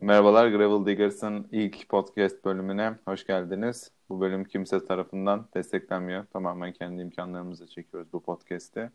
Merhabalar Gravel Diggers'ın ilk podcast bölümüne hoş geldiniz. Bu bölüm kimse tarafından desteklenmiyor. Tamamen kendi imkanlarımızla çekiyoruz bu podcast'i.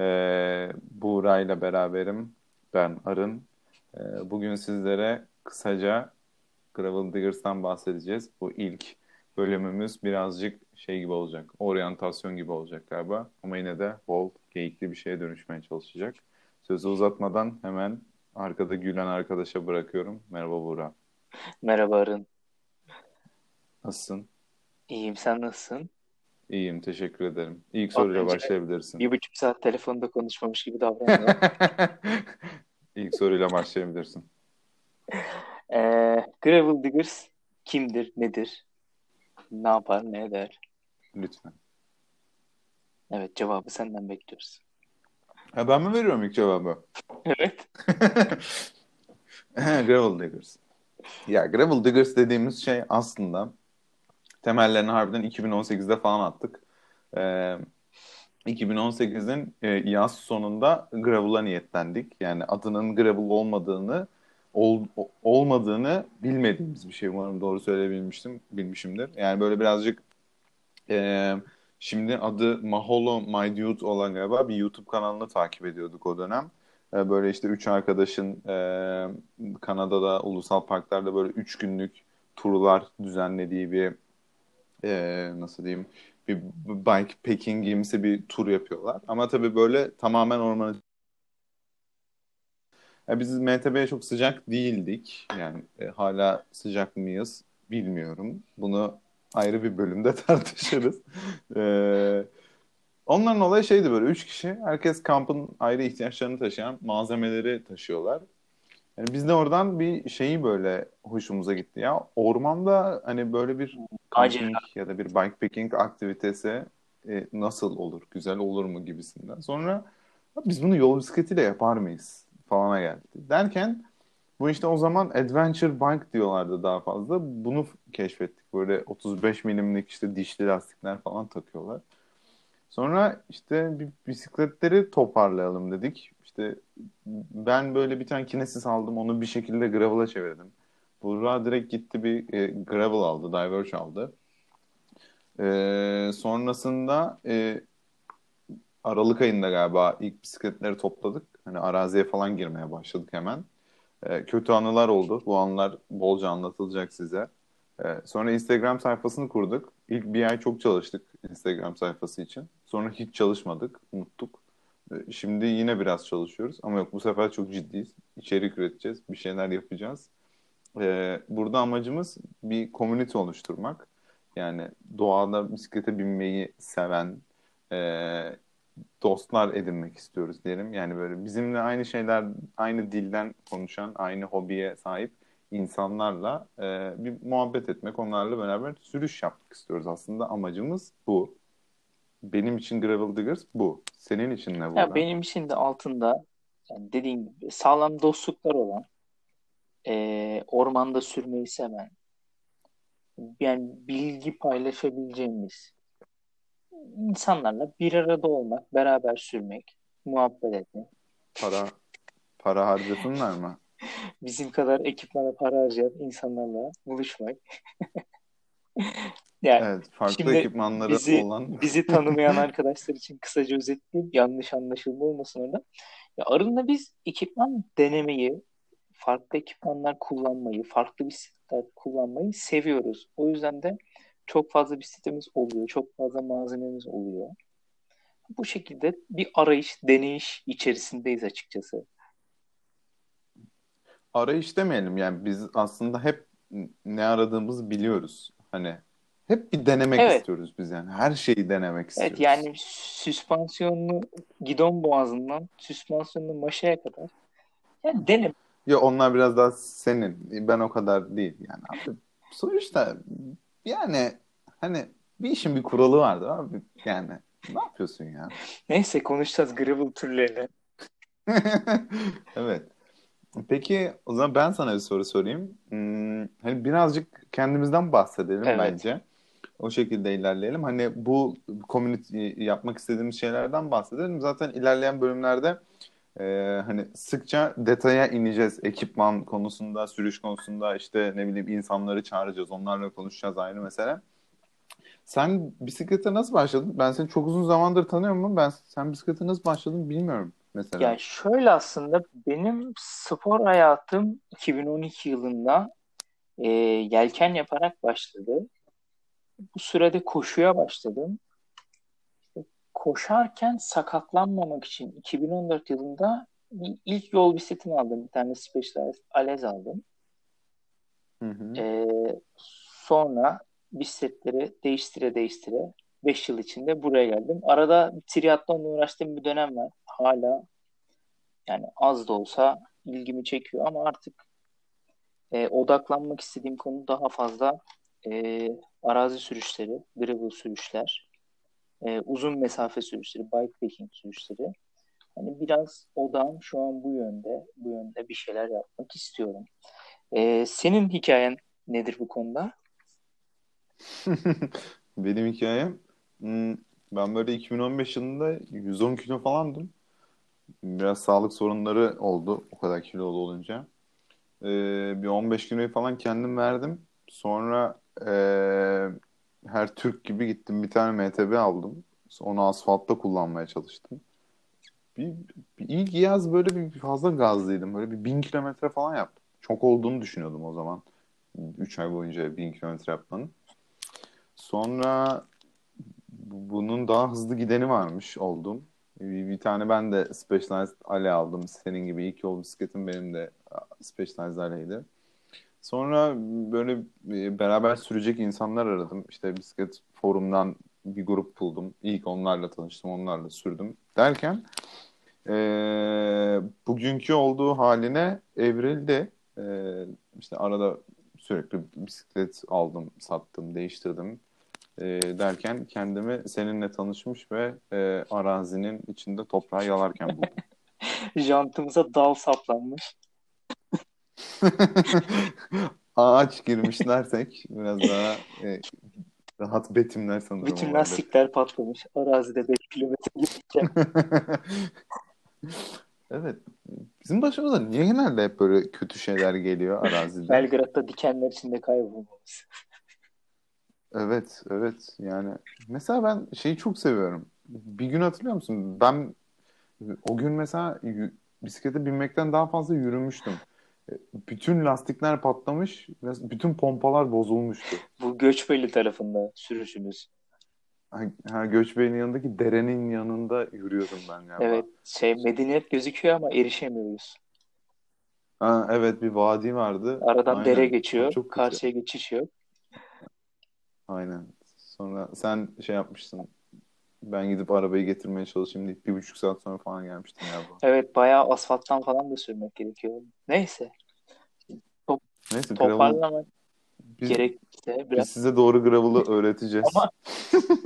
Ee, Buğra ile beraberim. Ben Arın. Ee, bugün sizlere kısaca Gravel Diggers'tan bahsedeceğiz. Bu ilk bölümümüz birazcık şey gibi olacak. Oryantasyon gibi olacak galiba. Ama yine de bol geyikli bir şeye dönüşmeye çalışacak. Sözü uzatmadan hemen Arkada gülen arkadaşa bırakıyorum. Merhaba Buğra. Merhaba Arın. Nasılsın? İyiyim, sen nasılsın? İyiyim, teşekkür ederim. İlk soruyla başlayabilirsin. Bir buçuk saat telefonda konuşmamış gibi davranıyor. İlk soruyla başlayabilirsin. Ee, Gravel Diggers kimdir, nedir? Ne yapar, ne eder? Lütfen. Evet, cevabı senden bekliyoruz. Ha, ben mi veriyorum ilk cevabı? Evet. Gravel Diggers. Ya Gravel Diggers dediğimiz şey aslında temellerini harbiden 2018'de falan attık. Ee, 2018'in e, yaz sonunda Gravel'a niyetlendik. Yani adının Gravel olmadığını ol, olmadığını bilmediğimiz bir şey. Umarım doğru söyleyebilmiştim, bilmişimdir. Yani böyle birazcık e, Şimdi adı Maholo My Dude olan galiba bir YouTube kanalını takip ediyorduk o dönem. Ee, böyle işte üç arkadaşın e, Kanada'da ulusal parklarda böyle üç günlük turlar düzenlediği bir e, nasıl diyeyim bir bike packing gibisi bir tur yapıyorlar. Ama tabii böyle tamamen ormanı yani biz MTB'ye çok sıcak değildik. Yani e, hala sıcak mıyız bilmiyorum. Bunu ayrı bir bölümde tartışırız. Ee, onların olayı şeydi böyle üç kişi herkes kampın ayrı ihtiyaçlarını taşıyan malzemeleri taşıyorlar. Yani biz de oradan bir şeyi böyle hoşumuza gitti ya. Ormanda hani böyle bir camping ya da bir bikepacking aktivitesi e, nasıl olur, güzel olur mu gibisinden. Sonra biz bunu yol bisikletiyle yapar mıyız falana geldi. Derken bu işte o zaman adventure bike diyorlardı daha fazla. Bunu keşfettik. Böyle 35 milimlik işte dişli lastikler falan takıyorlar. Sonra işte bir bisikletleri toparlayalım dedik. İşte ben böyle bir tane kinesis aldım. Onu bir şekilde gravel'a çevirdim. Buğra direkt gitti bir e, gravel aldı. Diverge aldı. E, sonrasında e, Aralık ayında galiba ilk bisikletleri topladık. Hani araziye falan girmeye başladık hemen. E, kötü anılar oldu. Bu anılar bolca anlatılacak size. E, sonra Instagram sayfasını kurduk. İlk bir ay çok çalıştık Instagram sayfası için. Sonra hiç çalışmadık, unuttuk. E, şimdi yine biraz çalışıyoruz ama yok bu sefer çok ciddiyiz. İçerik üreteceğiz, bir şeyler yapacağız. Burada amacımız bir community oluşturmak. Yani doğada bisiklete binmeyi seven, dostlar edinmek istiyoruz diyelim. Yani böyle bizimle aynı şeyler, aynı dilden konuşan, aynı hobiye sahip insanlarla e, bir muhabbet etmek, onlarla beraber sürüş yapmak istiyoruz. Aslında amacımız bu. Benim için Gravel Diggers bu. Senin için ne bu? Ya benim için de altında yani dediğim gibi sağlam dostluklar olan, e, ormanda sürmeyi seven, yani bilgi paylaşabileceğimiz, insanlarla bir arada olmak, beraber sürmek, muhabbet etmek. Para para harcasınlar mı? Bizim kadar ekipmana para harcayan insanlarla buluşmak. yani evet, farklı şimdi ekipmanları bizi, olan. bizi tanımayan arkadaşlar için kısaca özetleyeyim. Yanlış anlaşılma olmasın orada. Ya Arın'la biz ekipman denemeyi, farklı ekipmanlar kullanmayı, farklı bisikletler kullanmayı seviyoruz. O yüzden de çok fazla bir sitemiz oluyor. Çok fazla malzememiz oluyor. Bu şekilde bir arayış, deneyiş içerisindeyiz açıkçası. Arayış demeyelim yani biz aslında hep ne aradığımızı biliyoruz. Hani hep bir denemek evet. istiyoruz biz yani. Her şeyi denemek istiyoruz. Evet yani süspansiyonlu gidon boğazından süspansiyonlu maşaya kadar yani dene. Ya onlar biraz daha senin. Ben o kadar değil yani. Abi, sonuçta yani hani bir işin bir kuralı vardır abi. Yani ne yapıyorsun ya? Neyse konuşacağız gravel türlerini. evet. Peki o zaman ben sana bir soru sorayım. Hmm, hani birazcık kendimizden bahsedelim evet. bence. O şekilde ilerleyelim. Hani bu community yapmak istediğimiz şeylerden bahsedelim. Zaten ilerleyen bölümlerde Ee, hani sıkça detaya ineceğiz ekipman konusunda, sürüş konusunda işte ne bileyim insanları çağıracağız, onlarla konuşacağız ayrı mesele. Sen bisiklete nasıl başladın? Ben seni çok uzun zamandır tanıyorum ama ben sen bisiklete nasıl başladın bilmiyorum mesela. Ya şöyle aslında benim spor hayatım 2012 yılında e, yelken yaparak başladı. Bu sürede koşuya başladım. Koşarken sakatlanmamak için 2014 yılında ilk yol bisikletimi aldım. Bir tane Specialized Alez aldım. Hı hı. E, sonra bisikletleri değiştire değiştire 5 yıl içinde buraya geldim. Arada triatlonla uğraştığım bir dönem var. Hala yani az da olsa ilgimi çekiyor ama artık e, odaklanmak istediğim konu daha fazla e, arazi sürüşleri, gravel sürüşler, e, uzun mesafe sürüşleri, bikepacking sürüşleri. Hani biraz odağım şu an bu yönde, bu yönde bir şeyler yapmak istiyorum. E, senin hikayen nedir bu konuda? Benim hikayem hmm, ben böyle 2015 yılında 110 kilo falandım. Biraz sağlık sorunları oldu o kadar kilolu olunca. Ee, bir 15 kiloyu falan kendim verdim. Sonra e, her Türk gibi gittim bir tane MTB aldım. Onu asfaltta kullanmaya çalıştım. Bir, bir ilk yaz böyle bir fazla gazlıydım. Böyle bir bin kilometre falan yaptım. Çok olduğunu düşünüyordum o zaman. 3 ay boyunca bin kilometre yapmanın. Sonra bunun daha hızlı gideni varmış oldum. Bir, bir tane ben de Specialized Ale aldım. Senin gibi ilk yol bisikletim benim de Specialized Ale'ydi. Sonra böyle e, beraber sürecek insanlar aradım. İşte bisiklet forumdan bir grup buldum. İlk onlarla tanıştım, onlarla sürdüm. Derken e, bugünkü olduğu haline evrildi. E, işte arada sürekli bisiklet aldım, sattım, değiştirdim e, derken kendimi seninle tanışmış ve e, arazinin içinde toprağı yalarken buldum. Jantımıza dal saplanmış. Ağaç girmiş dersek biraz daha e, rahat betimler sanırım. Bütün lastikler patlamış. Arazide 5 kilometre gideceğim. evet. Bizim başımıza niye genelde hep böyle kötü şeyler geliyor arazide? Belgrad'da dikenler içinde kaybolmamız. Evet, evet. Yani mesela ben şeyi çok seviyorum. Bir gün hatırlıyor musun? Ben o gün mesela bisiklete binmekten daha fazla yürümüştüm. Bütün lastikler patlamış, bütün pompalar bozulmuştu. Bu Göçbeli tarafında sürüşümüz. Ha, Göçbeli'nin yanındaki derenin yanında yürüyordum ben galiba. Evet, şey medeniyet gözüküyor ama erişemiyoruz. Ha, evet bir vadi vardı. Aradan Aynen. dere geçiyor, çok karşıya geçiş yok. Aynen. Sonra sen şey yapmışsın. Ben gidip arabayı getirmeye çalışayım deyip bir buçuk saat sonra falan gelmiştin ya. Evet bayağı asfalttan falan da sürmek gerekiyor. Neyse. Top, Neyse toparlamak biz, gerekirse biraz... Biz size doğru gravel'ı öğreteceğiz. Ama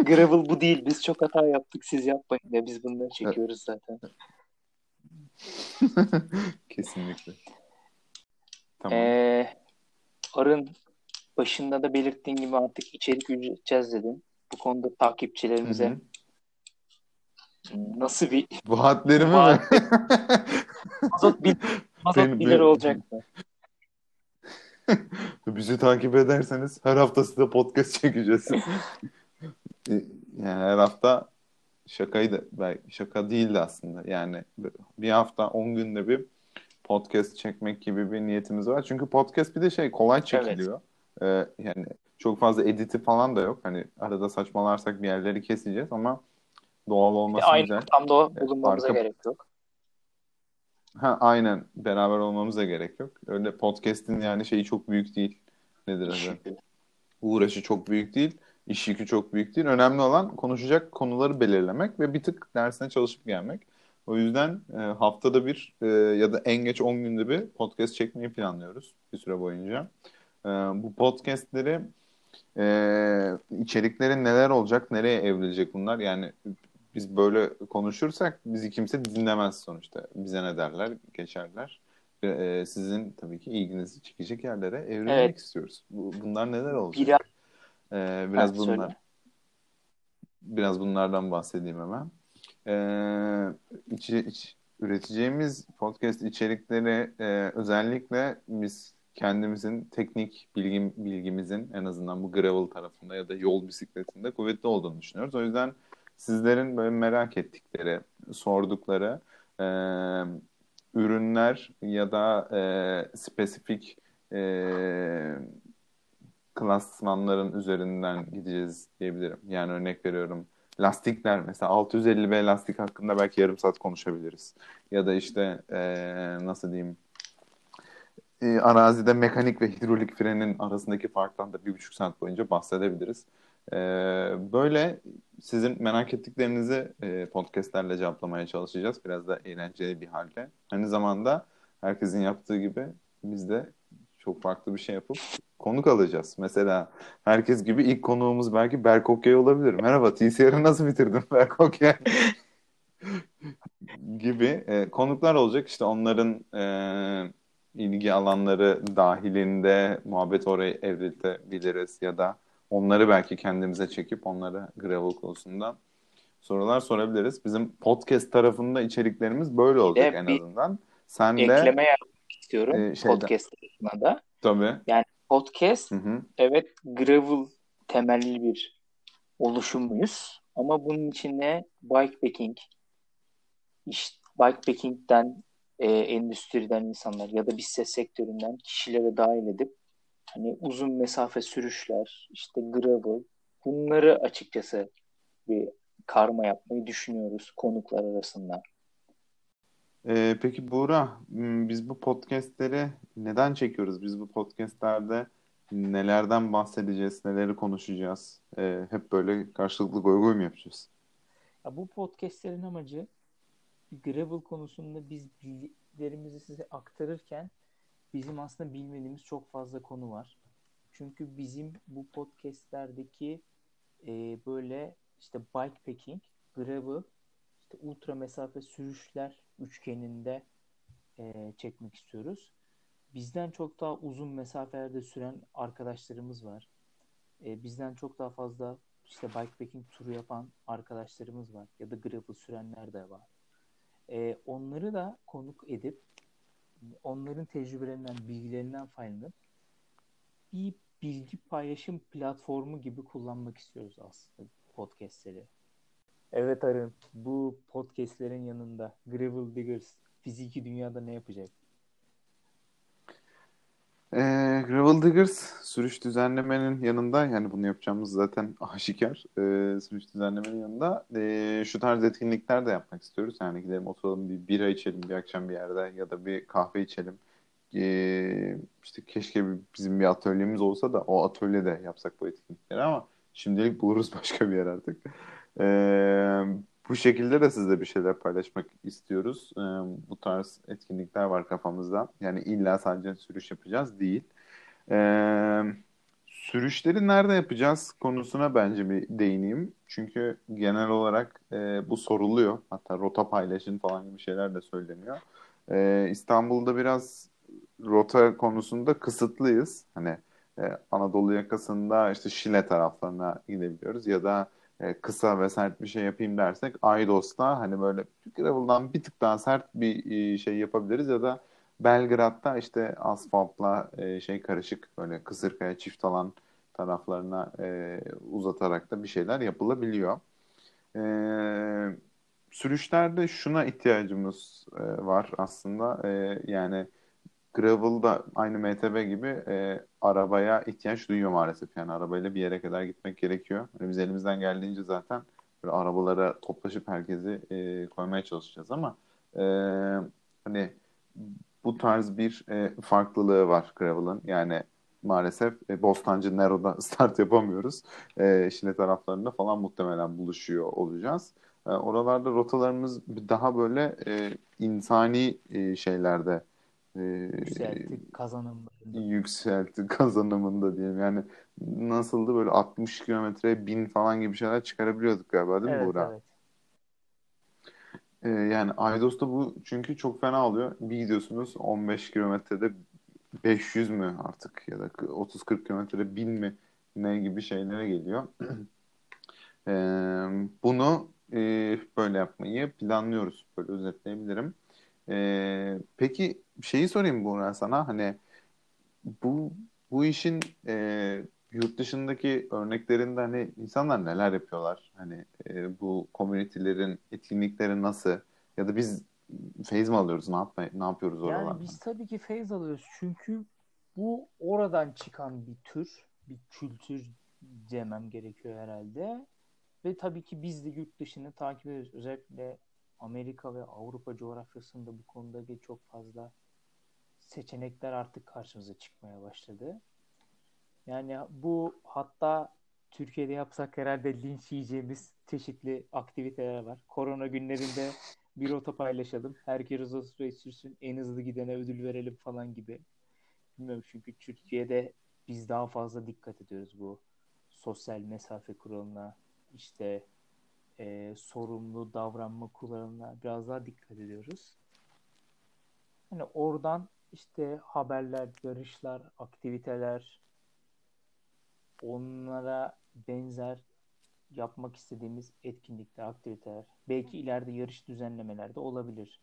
gravel bu değil. Biz çok hata yaptık. Siz yapmayın ya. Biz bunları çekiyoruz zaten. Kesinlikle. Tamam. Ee, Arın başında da belirttiğin gibi artık içerik üreteceğiz dedin. Bu konuda takipçilerimize Hı-hı. nasıl bir vaatlerimi mi? mazot, bil, mazot olacak mı? Bizi takip ederseniz her hafta size podcast çekeceğiz. yani her hafta şakaydı. Belki şaka değildi aslında. Yani bir hafta 10 günde bir podcast çekmek gibi bir niyetimiz var. Çünkü podcast bir de şey kolay çekiliyor. Evet. Ee, yani çok fazla editi falan da yok. Hani arada saçmalarsak bir yerleri keseceğiz ama doğal olması aynı güzel. Aynı ortamda bulunmamıza Arka... gerek yok. Ha aynen beraber olmamıza gerek yok. Öyle podcast'in yani şeyi çok büyük değil. Nedir adı? Uğraşı çok büyük değil. İş yükü çok büyük değil. Önemli olan konuşacak konuları belirlemek ve bir tık dersine çalışıp gelmek. O yüzden e, haftada bir e, ya da en geç 10 günde bir podcast çekmeyi planlıyoruz bir süre boyunca. E, bu podcastleri e, içerikleri neler olacak, nereye evrilecek bunlar? Yani biz böyle konuşursak bizi kimse dinlemez sonuçta. Bize ne derler, geçerler. E, sizin tabii ki ilginizi çekecek yerlere evrilmek evet. istiyoruz. Bu, bunlar neler olacak? Biraz, ee, biraz evet, bunlar. Söyle. Biraz bunlardan bahsedeyim hemen. Ee, içi, iç, üreteceğimiz podcast içerikleri e, özellikle biz kendimizin teknik bilgim, bilgimizin en azından bu gravel tarafında ya da yol bisikletinde kuvvetli olduğunu düşünüyoruz. O yüzden sizlerin böyle merak ettikleri, sordukları e, ürünler ya da e, spesifik e, klasmanların üzerinden gideceğiz diyebilirim. Yani örnek veriyorum lastikler mesela 650B lastik hakkında belki yarım saat konuşabiliriz. Ya da işte e, nasıl diyeyim e, arazide mekanik ve hidrolik frenin arasındaki farktan da bir buçuk saat boyunca bahsedebiliriz. E, böyle sizin merak ettiklerinizi e, podcastlerle cevaplamaya çalışacağız. Biraz da eğlenceli bir halde. Aynı zamanda herkesin yaptığı gibi biz de çok farklı bir şey yapıp konuk alacağız. Mesela herkes gibi ilk konuğumuz belki Berk Okyay olabilir. Merhaba TCR'ı nasıl bitirdin Berk Okyay? gibi e, konuklar olacak. İşte onların e, ilgi alanları dahilinde muhabbet oraya evriltebiliriz ya da onları belki kendimize çekip onlara gravel konusunda sorular sorabiliriz. Bizim podcast tarafında içeriklerimiz böyle olacak en azından. Sen de ekleme yapmak istiyorum e, podcast tarafına da. Tabii. Yani podcast hı hı. evet gravel temelli bir oluşumuyuz. Ama bunun içine bikepacking, işte bikepacking'den e, endüstriden insanlar ya da bisiklet sektöründen kişilere dahil edip hani uzun mesafe sürüşler, işte gravel bunları açıkçası bir karma yapmayı düşünüyoruz konuklar arasında. Ee, peki Buğra, biz bu podcastleri neden çekiyoruz? Biz bu podcastlerde nelerden bahsedeceğiz, neleri konuşacağız? Ee, hep böyle karşılıklı goy goy mu yapacağız? Ya bu podcastlerin amacı gravel konusunda biz bilgilerimizi size aktarırken bizim aslında bilmediğimiz çok fazla konu var. Çünkü bizim bu podcastlerdeki e, böyle işte bikepacking, gravel, işte ultra mesafe sürüşler üçgeninde e, çekmek istiyoruz. Bizden çok daha uzun mesafelerde süren arkadaşlarımız var. E, bizden çok daha fazla işte bikepacking turu yapan arkadaşlarımız var. Ya da gravel sürenler de var. E, onları da konuk edip onların tecrübelerinden, bilgilerinden faydalanıp bir bilgi paylaşım platformu gibi kullanmak istiyoruz aslında podcastleri. Evet Arın, bu podcastlerin yanında Gravel Diggers fiziki dünyada ne yapacak? E, Gravel Diggers sürüş düzenlemenin yanında yani bunu yapacağımız zaten aşikar. E, sürüş düzenlemenin yanında e, şu tarz etkinlikler de yapmak istiyoruz. Yani gidelim oturalım bir bira içelim bir akşam bir yerde ya da bir kahve içelim. E, işte keşke bizim bir atölyemiz olsa da o atölyede yapsak bu etkinlikleri ama şimdilik buluruz başka bir yer artık. E, bu şekilde de sizle bir şeyler paylaşmak istiyoruz. Ee, bu tarz etkinlikler var kafamızda. Yani illa sadece sürüş yapacağız değil. Ee, sürüşleri nerede yapacağız konusuna bence bir değineyim. Çünkü genel olarak e, bu soruluyor. Hatta rota paylaşın falan gibi şeyler de söyleniyor. Ee, İstanbul'da biraz rota konusunda kısıtlıyız. Hani e, Anadolu yakasında işte Şile taraflarına gidebiliyoruz ya da e, kısa ve sert bir şey yapayım dersek Aydos'ta hani böyle gravel'dan bir tık daha sert bir e, şey yapabiliriz ya da Belgrad'da işte asfaltla e, şey karışık böyle Kısırkaya çift alan taraflarına uzatarak da bir şeyler yapılabiliyor. E, sürüşlerde şuna ihtiyacımız var aslında. E, yani Gravel'da aynı MTB gibi e, arabaya ihtiyaç duyuyor maalesef. Yani arabayla bir yere kadar gitmek gerekiyor. Yani biz elimizden geldiğince zaten böyle arabalara toplaşıp herkesi e, koymaya çalışacağız ama e, hani bu tarz bir e, farklılığı var Gravel'ın. Yani maalesef e, Bostancı Nero'da start yapamıyoruz. E, Şile taraflarında falan muhtemelen buluşuyor olacağız. E, oralarda rotalarımız daha böyle e, insani e, şeylerde yükseltti kazanımlarında. Yükseltti kazanımında diyelim. Yani nasıldı böyle 60 kilometre bin falan gibi şeyler çıkarabiliyorduk galiba değil mi evet, Buğra? Evet. Ee, yani Aydos'ta bu çünkü çok fena oluyor. Bir gidiyorsunuz 15 kilometrede 500 mü artık ya da 30-40 kilometrede 1000 mi ne gibi şeylere geliyor. ee, bunu e, böyle yapmayı planlıyoruz. Böyle özetleyebilirim. Ee, peki şeyi sorayım Buğra sana hani bu bu işin e, yurt dışındaki örneklerinde hani insanlar neler yapıyorlar? Hani e, bu komünitelerin etkinlikleri nasıl? Ya da biz feyz mi alıyoruz? Ne yapma, ne yapıyoruz oralarda? Yani biz tabii ki feyz alıyoruz. Çünkü bu oradan çıkan bir tür, bir kültür demem gerekiyor herhalde. Ve tabii ki biz de yurt dışını takip ediyoruz. Özellikle Amerika ve Avrupa coğrafyasında bu konuda çok fazla seçenekler artık karşımıza çıkmaya başladı. Yani bu hatta Türkiye'de yapsak herhalde linç yiyeceğimiz çeşitli aktiviteler var. Korona günlerinde bir rota paylaşalım. Herkes o süreyi sürsün. En hızlı gidene ödül verelim falan gibi. Bilmiyorum çünkü Türkiye'de biz daha fazla dikkat ediyoruz bu sosyal mesafe kuralına, işte e, sorumlu davranma kuralına biraz daha dikkat ediyoruz. Hani oradan işte haberler, yarışlar, aktiviteler onlara benzer yapmak istediğimiz etkinlikler, aktiviteler, belki ileride yarış düzenlemeler de olabilir.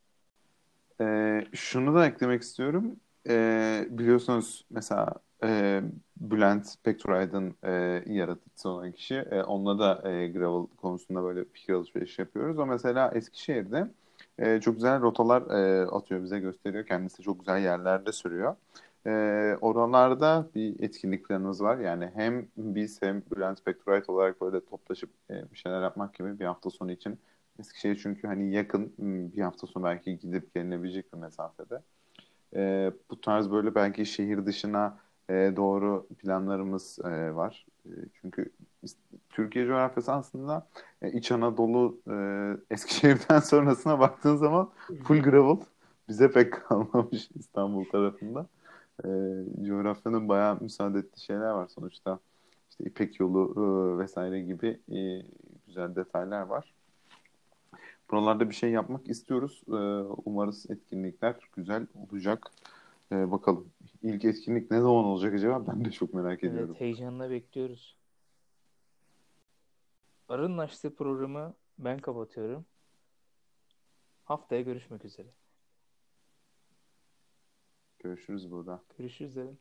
Ee, şunu da eklemek istiyorum. Ee, biliyorsunuz mesela e, Bülent Pektorayd'ın e, yaratıcısı olan kişi. E, onunla da e, gravel konusunda böyle fikir alışverişi yapıyoruz. O mesela Eskişehir'de e, çok güzel rotalar e, atıyor bize gösteriyor. Kendisi çok güzel yerlerde sürüyor. E, oralarda bir etkinlik planımız var. Yani hem biz hem Bülent Pektorayt olarak böyle toplaşıp e, bir şeyler yapmak gibi bir hafta sonu için Eskişehir çünkü hani yakın bir hafta sonra belki gidip gelinebilecek bir mesafede. E, bu tarz böyle belki şehir dışına e, doğru planlarımız e, var. E, çünkü Türkiye coğrafyası aslında e, İç Anadolu e, Eskişehir'den sonrasına baktığın zaman full gravel. Bize pek kalmamış İstanbul tarafında. E, coğrafyanın bayağı müsaade ettiği şeyler var sonuçta. İşte İpek yolu e, vesaire gibi e, güzel detaylar var. Buralarda bir şey yapmak istiyoruz. E, umarız etkinlikler güzel olacak. E, bakalım ilk etkinlik ne zaman olacak acaba? Ben de çok merak ediyorum. Evet heyecanla bekliyoruz. Arın açtığı programı ben kapatıyorum. Haftaya görüşmek üzere. Görüşürüz burada. Görüşürüz dedim.